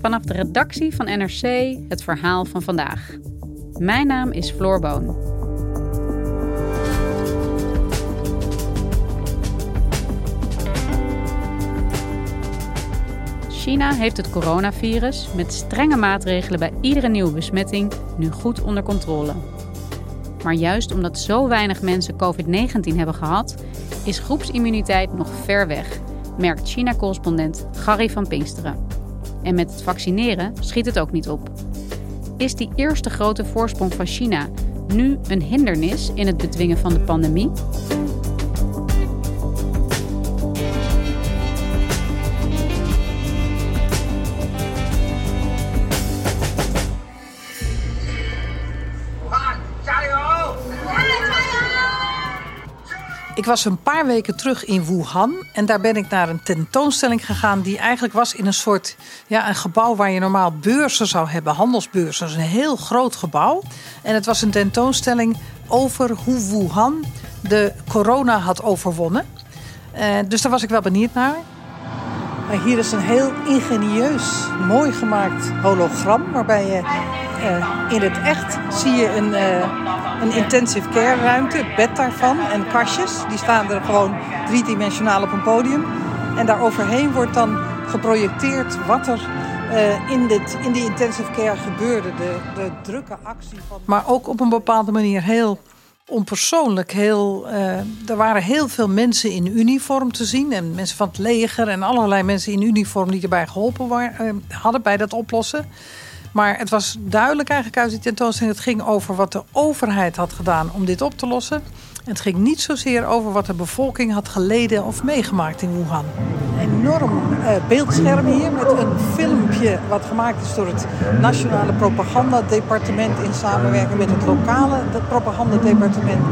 Vanaf de redactie van NRC het verhaal van vandaag. Mijn naam is Floor Boon. China heeft het coronavirus met strenge maatregelen bij iedere nieuwe besmetting nu goed onder controle. Maar juist omdat zo weinig mensen COVID-19 hebben gehad, is groepsimmuniteit nog ver weg, merkt China-correspondent Gary van Pinksteren. En met het vaccineren schiet het ook niet op. Is die eerste grote voorsprong van China nu een hindernis in het bedwingen van de pandemie? Was een paar weken terug in Wuhan en daar ben ik naar een tentoonstelling gegaan die eigenlijk was in een soort ja, een gebouw waar je normaal beurzen zou hebben, handelsbeurzen. Dat is een heel groot gebouw. En het was een tentoonstelling over hoe Wuhan de corona had overwonnen. Uh, dus daar was ik wel benieuwd naar. hier is een heel ingenieus, mooi gemaakt hologram waarbij je uh, in het echt zie je een, uh, een intensive care ruimte, het bed daarvan en kastjes. Die staan er gewoon driedimensionaal op een podium. En daar overheen wordt dan geprojecteerd wat er uh, in, dit, in die intensive care gebeurde. De, de drukke actie van... Maar ook op een bepaalde manier heel onpersoonlijk. Heel, er waren heel veel mensen in uniform te zien. En mensen van het leger en allerlei mensen in uniform die erbij geholpen waren, hadden bij dat oplossen. Maar het was duidelijk eigenlijk uit die tentoonstelling. Het ging over wat de overheid had gedaan om dit op te lossen. En het ging niet zozeer over wat de bevolking had geleden of meegemaakt in Wuhan. Een enorm uh, beeldscherm hier met een filmpje wat gemaakt is door het Nationale Propagandadepartement in samenwerking met het lokale propagandadepartement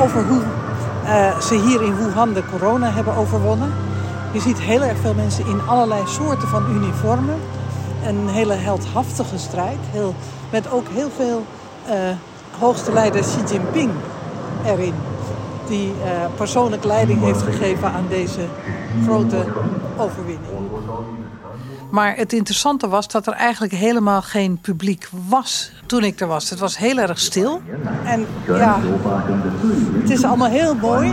over hoe uh, ze hier in Wuhan de corona hebben overwonnen. Je ziet heel erg veel mensen in allerlei soorten van uniformen een hele heldhaftige strijd. Heel, met ook heel veel uh, hoogste leider Xi Jinping erin. Die uh, persoonlijk leiding heeft gegeven aan deze grote overwinning. Maar het interessante was dat er eigenlijk helemaal geen publiek was toen ik er was. Het was heel erg stil. En ja, het is allemaal heel mooi.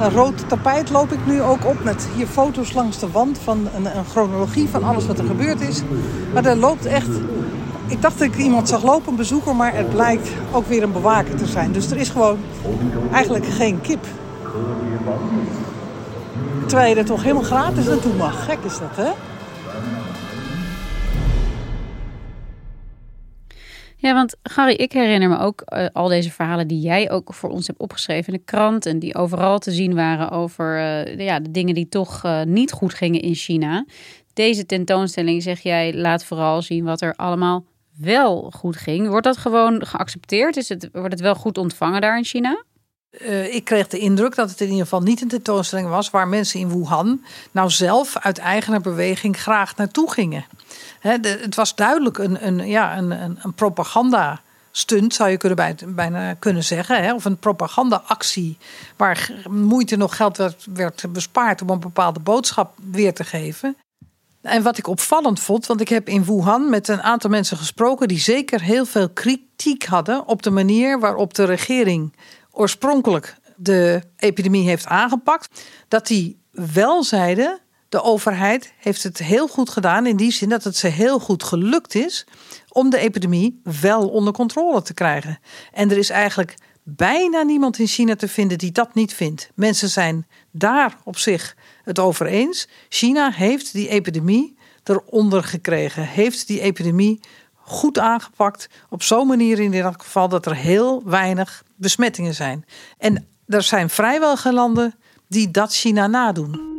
Een rood tapijt loop ik nu ook op met hier foto's langs de wand van een, een chronologie van alles wat er gebeurd is. Maar er loopt echt. Ik dacht dat ik iemand zag lopen, een bezoeker, maar het blijkt ook weer een bewaker te zijn. Dus er is gewoon eigenlijk geen kip. Terwijl je er toch helemaal gratis naartoe mag. Gek is dat, hè? Ja, want Gary, ik herinner me ook uh, al deze verhalen die jij ook voor ons hebt opgeschreven in de krant. En die overal te zien waren over uh, ja, de dingen die toch uh, niet goed gingen in China. Deze tentoonstelling, zeg jij, laat vooral zien wat er allemaal wel goed ging. Wordt dat gewoon geaccepteerd? Is het, wordt het wel goed ontvangen daar in China? Ik kreeg de indruk dat het in ieder geval niet een tentoonstelling was waar mensen in Wuhan nou zelf uit eigen beweging graag naartoe gingen. Het was duidelijk een, een, ja, een, een, een propaganda stunt, zou je kunnen bij, bijna kunnen zeggen. Hè? Of een propagandaactie waar moeite nog geld werd, werd bespaard om een bepaalde boodschap weer te geven. En wat ik opvallend vond, want ik heb in Wuhan met een aantal mensen gesproken die zeker heel veel kritiek hadden op de manier waarop de regering oorspronkelijk de epidemie heeft aangepakt, dat die wel zeiden de overheid heeft het heel goed gedaan in die zin dat het ze heel goed gelukt is om de epidemie wel onder controle te krijgen. En er is eigenlijk bijna niemand in China te vinden die dat niet vindt. Mensen zijn daar op zich het over eens. China heeft die epidemie eronder gekregen, heeft die epidemie goed aangepakt. Op zo'n manier in ieder geval dat er heel weinig besmettingen zijn. En er zijn vrijwel geen landen die dat China nadoen.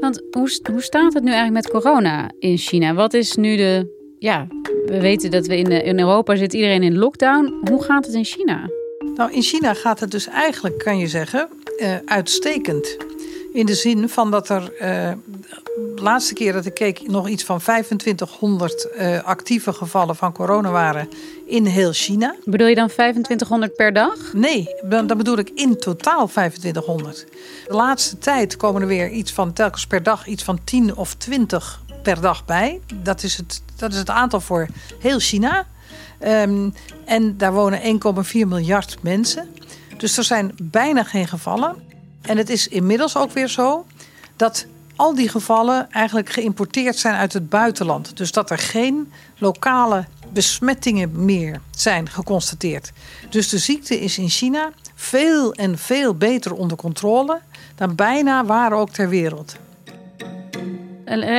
Want hoe, hoe staat het nu eigenlijk met corona in China? Wat is nu de. Ja, we weten dat we in, in Europa zit iedereen in lockdown. Hoe gaat het in China? Nou, in China gaat het dus eigenlijk, kan je zeggen, uh, uitstekend. In de zin van dat er uh, de laatste keer dat ik keek nog iets van 2500 uh, actieve gevallen van corona waren in heel China. Bedoel je dan 2500 per dag? Nee, dan, dan bedoel ik in totaal 2500. De laatste tijd komen er weer iets van telkens per dag iets van 10 of 20 per dag bij. Dat is het, dat is het aantal voor heel China. Um, en daar wonen 1,4 miljard mensen. Dus er zijn bijna geen gevallen. En het is inmiddels ook weer zo dat al die gevallen eigenlijk geïmporteerd zijn uit het buitenland. Dus dat er geen lokale besmettingen meer zijn geconstateerd. Dus de ziekte is in China veel en veel beter onder controle dan bijna waar ook ter wereld.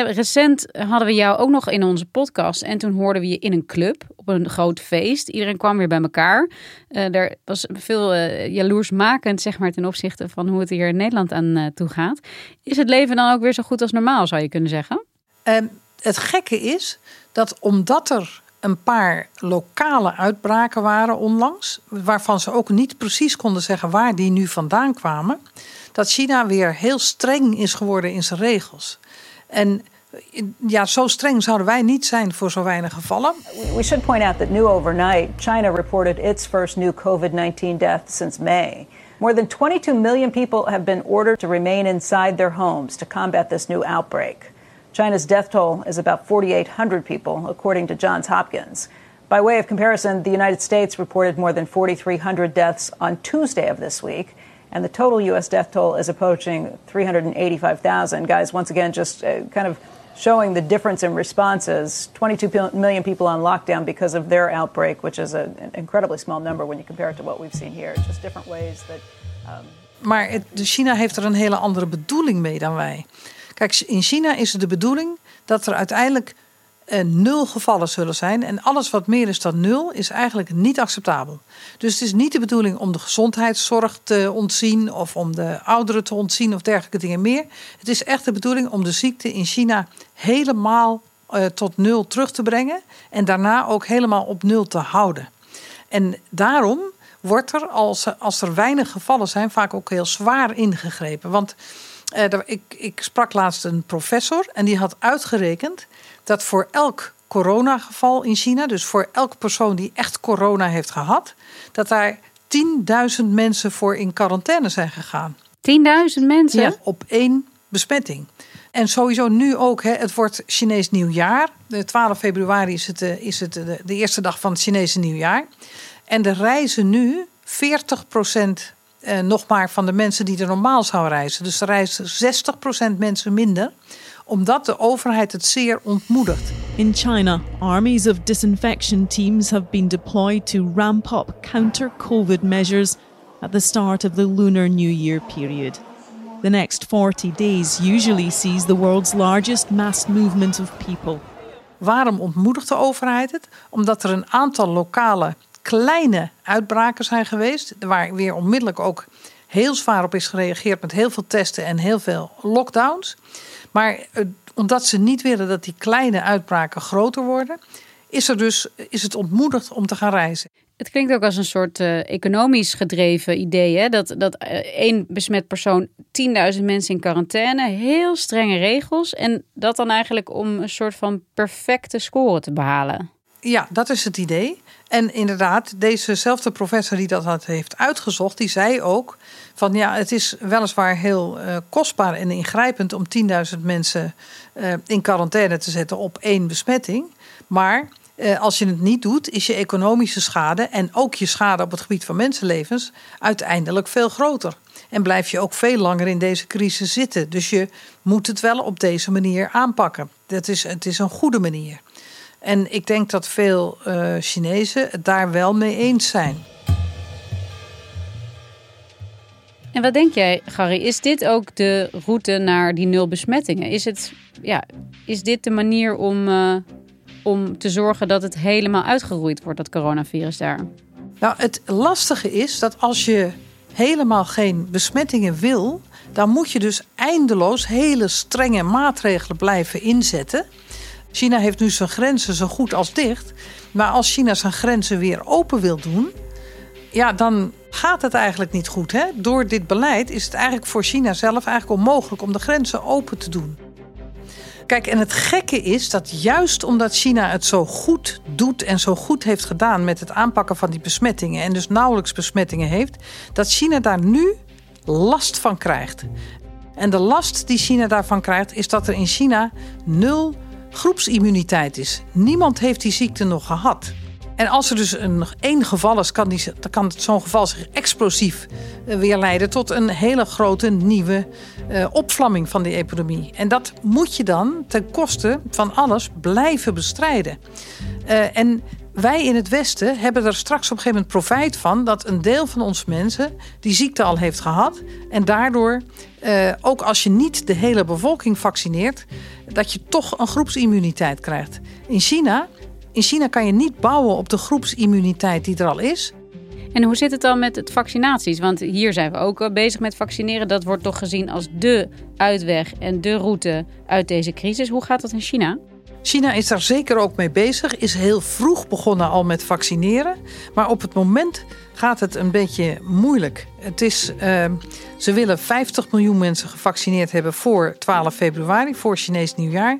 Recent hadden we jou ook nog in onze podcast. En toen hoorden we je in een club op een groot feest. Iedereen kwam weer bij elkaar. Uh, er was veel uh, jaloersmakend, zeg maar, ten opzichte van hoe het hier in Nederland aan toe gaat. Is het leven dan ook weer zo goed als normaal, zou je kunnen zeggen? Ehm, het gekke is dat omdat er een paar lokale uitbraken waren onlangs, waarvan ze ook niet precies konden zeggen waar die nu vandaan kwamen, dat China weer heel streng is geworden in zijn regels. En ja, zo streng zouden wij niet zijn voor zo weinig gevallen. We should point out that new overnight, China reported its first new COVID-19 death since May. More than 22 million people have been ordered to remain inside their homes to combat this new outbreak. China's death toll is about 4,800 people, according to Johns Hopkins. By way of comparison, the United States reported more than 4,300 deaths on Tuesday of this week. And the total U.S. death toll is approaching 385,000. Guys, once again, just uh, kind of showing the difference in responses. 22 million people on lockdown because of their outbreak, which is a, an incredibly small number when you compare it to what we've seen here. It's just different ways that. Um... Maar het, China heeft er een hele andere bedoeling mee dan wij. Kijk, in China is het de bedoeling dat er uiteindelijk nul gevallen zullen zijn. En alles wat meer is dan nul is eigenlijk niet acceptabel. Dus het is niet de bedoeling om de gezondheidszorg te ontzien of om de ouderen te ontzien of dergelijke dingen meer. Het is echt de bedoeling om de ziekte in China helemaal uh, tot nul terug te brengen en daarna ook helemaal op nul te houden. En daarom wordt er, als, als er weinig gevallen zijn, vaak ook heel zwaar ingegrepen. Want uh, ik, ik sprak laatst een professor en die had uitgerekend dat voor elk coronageval in China, dus voor elke persoon die echt corona heeft gehad, dat daar 10.000 mensen voor in quarantaine zijn gegaan. 10.000 mensen? Ja, op één besmetting. En sowieso nu ook, hè, het wordt Chinees nieuwjaar. De 12 februari is het, eh, is het de, de eerste dag van het Chinese nieuwjaar. En er reizen nu 40 eh, nog maar van de mensen die er normaal zouden reizen. Dus er reizen 60 procent mensen minder omdat de overheid het zeer ontmoedigt. In China, armies of disinfection teams have been deployed to ramp up counter COVID measures at the start of the Lunar New Year period. The next 40 days usually sees the world's largest mass movement of people. Waarom ontmoedigt de overheid het? Omdat er een aantal lokale kleine uitbraken zijn geweest, waar weer onmiddellijk ook heel zwaar op is gereageerd met heel veel testen en heel veel lockdowns. Maar eh, omdat ze niet willen dat die kleine uitbraken groter worden, is, er dus, is het ontmoedigd om te gaan reizen. Het klinkt ook als een soort uh, economisch gedreven idee. Hè? Dat, dat uh, één besmet persoon 10.000 mensen in quarantaine, heel strenge regels. En dat dan eigenlijk om een soort van perfecte score te behalen. Ja, dat is het idee. En inderdaad, dezezelfde professor die dat had, heeft uitgezocht, die zei ook van ja, het is weliswaar heel uh, kostbaar en ingrijpend om 10.000 mensen uh, in quarantaine te zetten op één besmetting. Maar uh, als je het niet doet, is je economische schade en ook je schade op het gebied van mensenlevens uiteindelijk veel groter. En blijf je ook veel langer in deze crisis zitten. Dus je moet het wel op deze manier aanpakken. Dat is, het is een goede manier. En ik denk dat veel uh, Chinezen het daar wel mee eens zijn. En wat denk jij, Gary? Is dit ook de route naar die nul besmettingen? Is, het, ja, is dit de manier om, uh, om te zorgen dat het helemaal uitgeroeid wordt, dat coronavirus daar? Nou, het lastige is dat als je helemaal geen besmettingen wil, dan moet je dus eindeloos hele strenge maatregelen blijven inzetten. China heeft nu zijn grenzen zo goed als dicht. Maar als China zijn grenzen weer open wil doen, ja, dan gaat het eigenlijk niet goed. Hè? Door dit beleid is het eigenlijk voor China zelf eigenlijk onmogelijk om de grenzen open te doen. Kijk, en het gekke is dat juist omdat China het zo goed doet en zo goed heeft gedaan met het aanpakken van die besmettingen en dus nauwelijks besmettingen heeft, dat China daar nu last van krijgt. En de last die China daarvan krijgt is dat er in China nul groepsimmuniteit is. Niemand heeft die ziekte nog gehad. En als er dus een, één geval is, kan, die, kan zo'n geval zich explosief eh, weer leiden tot een hele grote nieuwe uh, opvlamming van die epidemie. En dat moet je dan ten koste van alles blijven bestrijden. Uh, en wij in het Westen hebben er straks op een gegeven moment profijt van dat een deel van onze mensen die ziekte al heeft gehad. En daardoor, uh, ook als je niet de hele bevolking vaccineert, dat je toch een groepsimmuniteit krijgt. In China in China kan je niet bouwen op de groepsimmuniteit die er al is. En hoe zit het dan met het vaccinaties? Want hier zijn we ook eh, bezig met vaccineren. Dat wordt toch gezien als de uitweg en de route uit deze crisis. Hoe gaat dat in China? China is daar zeker ook mee bezig, is heel vroeg begonnen al met vaccineren. Maar op het moment gaat het een beetje moeilijk. Het is, uh, ze willen 50 miljoen mensen gevaccineerd hebben voor 12 februari, voor Chinees nieuwjaar.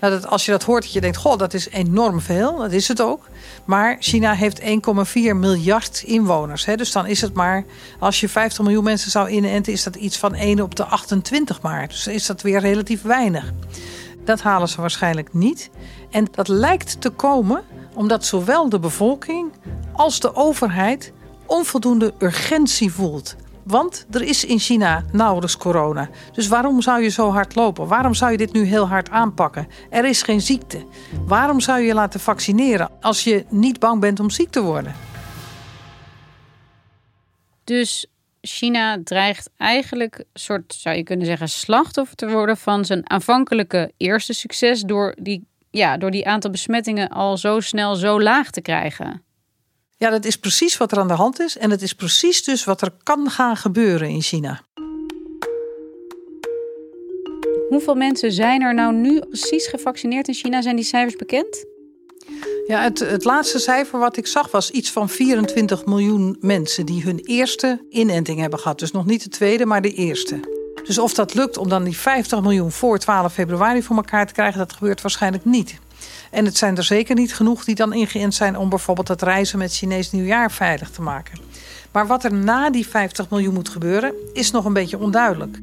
Nou, dat, als je dat hoort, dat je denkt, goh, dat is enorm veel. Dat is het ook. Maar China heeft 1,4 miljard inwoners. Hè? Dus dan is het maar, als je 50 miljoen mensen zou inenten, is dat iets van 1 op de 28 maar. Dus is dat weer relatief weinig. Dat halen ze waarschijnlijk niet. En dat lijkt te komen omdat zowel de bevolking als de overheid onvoldoende urgentie voelt. Want er is in China nauwelijks corona. Dus waarom zou je zo hard lopen? Waarom zou je dit nu heel hard aanpakken? Er is geen ziekte. Waarom zou je laten vaccineren als je niet bang bent om ziek te worden? Dus China dreigt eigenlijk, soort, zou je kunnen zeggen, slachtoffer te worden van zijn aanvankelijke eerste succes door die, ja, door die aantal besmettingen al zo snel zo laag te krijgen. Ja, dat is precies wat er aan de hand is. En het is precies dus wat er kan gaan gebeuren in China. Hoeveel mensen zijn er nou nu precies gevaccineerd in China? Zijn die cijfers bekend? Ja, het, het laatste cijfer wat ik zag was iets van 24 miljoen mensen die hun eerste inenting hebben gehad. Dus nog niet de tweede, maar de eerste. Dus of dat lukt om dan die 50 miljoen voor 12 februari voor elkaar te krijgen, dat gebeurt waarschijnlijk niet. En het zijn er zeker niet genoeg die dan ingeënt zijn om bijvoorbeeld het reizen met Chinees nieuwjaar veilig te maken. Maar wat er na die 50 miljoen moet gebeuren, is nog een beetje onduidelijk.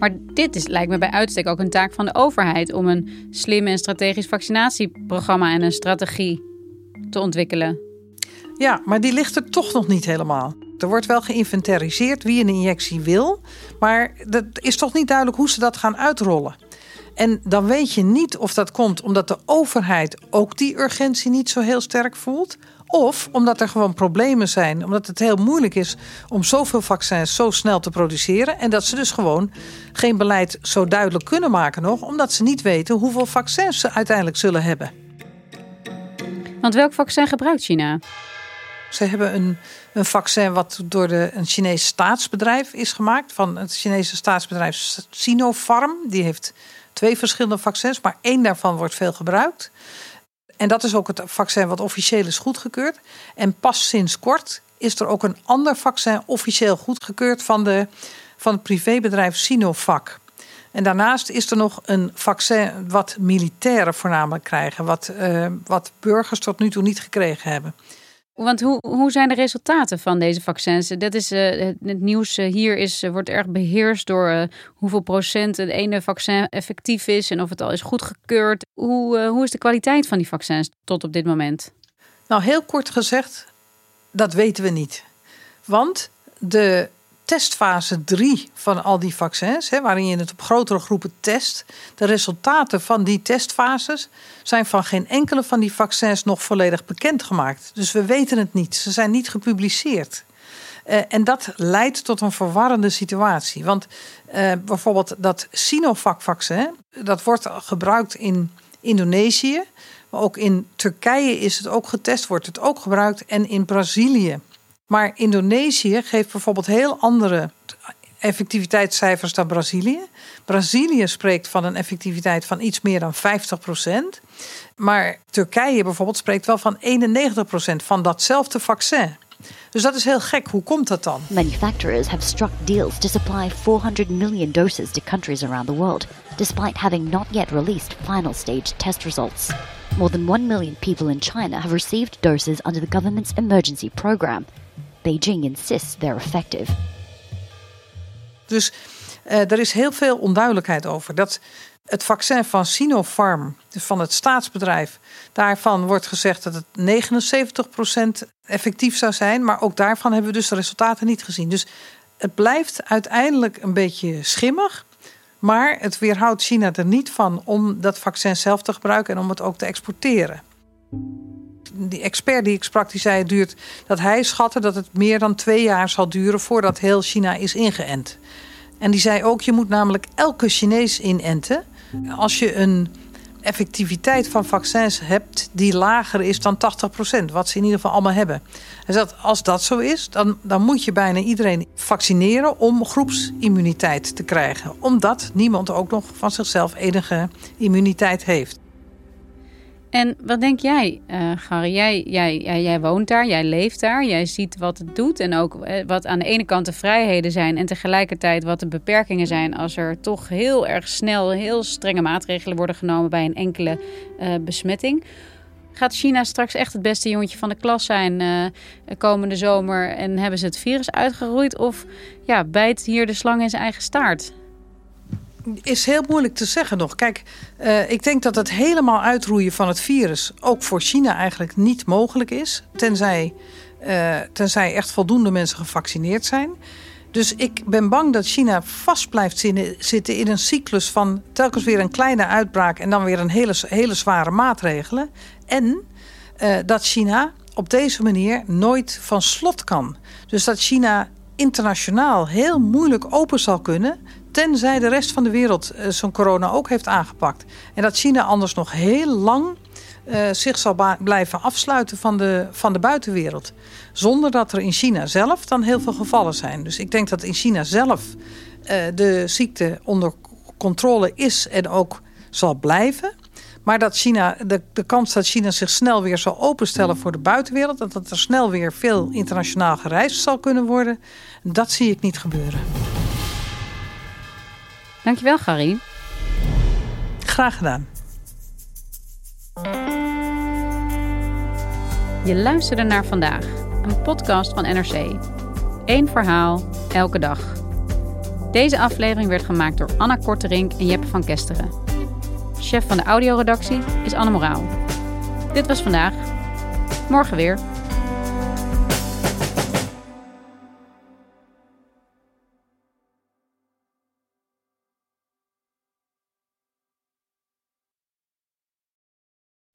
Maar dit is, lijkt me bij uitstek ook een taak van de overheid om een slim en strategisch vaccinatieprogramma en een strategie te ontwikkelen. Ja, maar die ligt er toch nog niet helemaal. Er wordt wel geïnventariseerd wie een injectie wil, maar het is toch niet duidelijk hoe ze dat gaan uitrollen. En dan weet je niet of dat komt omdat de overheid ook die urgentie niet zo heel sterk voelt. Of omdat er gewoon problemen zijn. Omdat het heel moeilijk is om zoveel vaccins zo snel te produceren. En dat ze dus gewoon geen beleid zo duidelijk kunnen maken nog. Omdat ze niet weten hoeveel vaccins ze uiteindelijk zullen hebben. Want welk vaccin gebruikt China? Ze hebben een, een vaccin wat door de, een Chinees staatsbedrijf is gemaakt. Van het Chinese staatsbedrijf Sinopharm. Die heeft twee verschillende vaccins, maar één daarvan wordt veel gebruikt. En dat is ook het vaccin wat officieel is goedgekeurd. En pas sinds kort is er ook een ander vaccin officieel goedgekeurd van, de, van het privébedrijf Sinovac. En daarnaast is er nog een vaccin wat militairen voornamelijk krijgen, wat, uh, wat burgers tot nu toe niet gekregen hebben. Want hoe, hoe zijn de resultaten van deze vaccins? Dat is, uh, het, nieuws uh, hier is, uh, wordt erg beheerst door hoeveel procent het ene vaccin effectief is en of het al is goedgekeurd. Hoe, hoe is de kwaliteit van die vaccins tot op dit moment? Nou, heel kort gezegd, dat weten we niet. Want de testfase 3 van al die vaccins, hè, waarin je het op grotere groepen test. De resultaten van die testfases zijn van geen enkele van die vaccins nog volledig bekendgemaakt. Dus we weten het niet. Ze zijn niet gepubliceerd. Uh, en dat leidt tot een verwarrende situatie. Want uh, bijvoorbeeld dat Sinovac-vaccin, dat wordt gebruikt in Indonesië. Maar ook in Turkije is het ook getest, wordt het ook gebruikt. En in Brazilië. Maar Indonesië geeft bijvoorbeeld heel andere effectiviteitscijfers dan Brazilië. Brazilië spreekt van een effectiviteit van iets meer dan 50%. Maar Turkije bijvoorbeeld spreekt wel van 91% van datzelfde vaccin. Dus dat is heel gek. Hoe komt dat dan? Manufacturers have struck deals to supply 400 million doses to countries around the world, despite having not yet released final stage test results. More than 1 million people in China have received doses under the government's emergency program. Beijing insists they're effective. Dus uh, er is heel veel onduidelijkheid over. Dat het vaccin van Sinopharm, van het staatsbedrijf, daarvan wordt gezegd dat het 79% effectief zou zijn. Maar ook daarvan hebben we dus de resultaten niet gezien. Dus het blijft uiteindelijk een beetje schimmig. Maar het weerhoudt China er niet van om dat vaccin zelf te gebruiken en om het ook te exporteren. Die expert die ik sprak, die zei het duurt, dat hij schatte dat het meer dan twee jaar zal duren voordat heel China is ingeënt. En die zei ook, je moet namelijk elke Chinees inenten. Als je een effectiviteit van vaccins hebt die lager is dan 80%, wat ze in ieder geval allemaal hebben. En dat, als dat zo is, dan, dan moet je bijna iedereen vaccineren om groepsimmuniteit te krijgen. Omdat niemand ook nog van zichzelf enige immuniteit heeft. En wat denk jij, uh, Gary? Jij, jij, jij, woont daar, jij leeft daar, jij ziet wat het doet en ook eh, wat aan de ene kant de vrijheden zijn en tegelijkertijd wat de beperkingen zijn als er toch heel erg snel heel strenge maatregelen worden genomen bij een enkele uh, besmetting. Gaat China straks echt het beste jongetje van de klas zijn komende zomer en hebben ze het virus uitgeroeid? Of ja, bijt hier de slang in zijn eigen staart? Is heel moeilijk te zeggen nog. Kijk, uh, ik denk dat het helemaal uitroeien van het virus ook voor China eigenlijk niet mogelijk is. Tenzij, uh, tenzij echt voldoende mensen gevaccineerd zijn. Dus ik ben bang dat China vast blijft zitten in een cyclus van telkens weer een kleine uitbraak en dan weer een hele, hele zware maatregelen. En uh, dat China op deze manier nooit van slot kan. Dus dat China internationaal heel moeilijk open zal kunnen Tenzij de rest van de wereld uh, zo'n corona ook heeft aangepakt. En dat China anders nog heel lang uh, zich zal blijven afsluiten van de, van de buitenwereld. Zonder dat er in China zelf dan heel veel gevallen zijn. Dus ik denk dat in China zelf uh, de ziekte onder controle is en ook zal blijven. Maar dat China, de, de kans dat China zich snel weer zal openstellen voor de buitenwereld... dat er snel weer veel internationaal gereisd zal kunnen worden... dat zie ik niet gebeuren. Dankjewel, Gary. Graag gedaan. Je luisterde naar vandaag, een podcast van NRC. Eén verhaal, elke dag. Deze aflevering werd gemaakt door Anna Korterink en Jeppe van Kesteren. Chef van de audioredactie is Anne Moraal. Dit was vandaag. Morgen weer.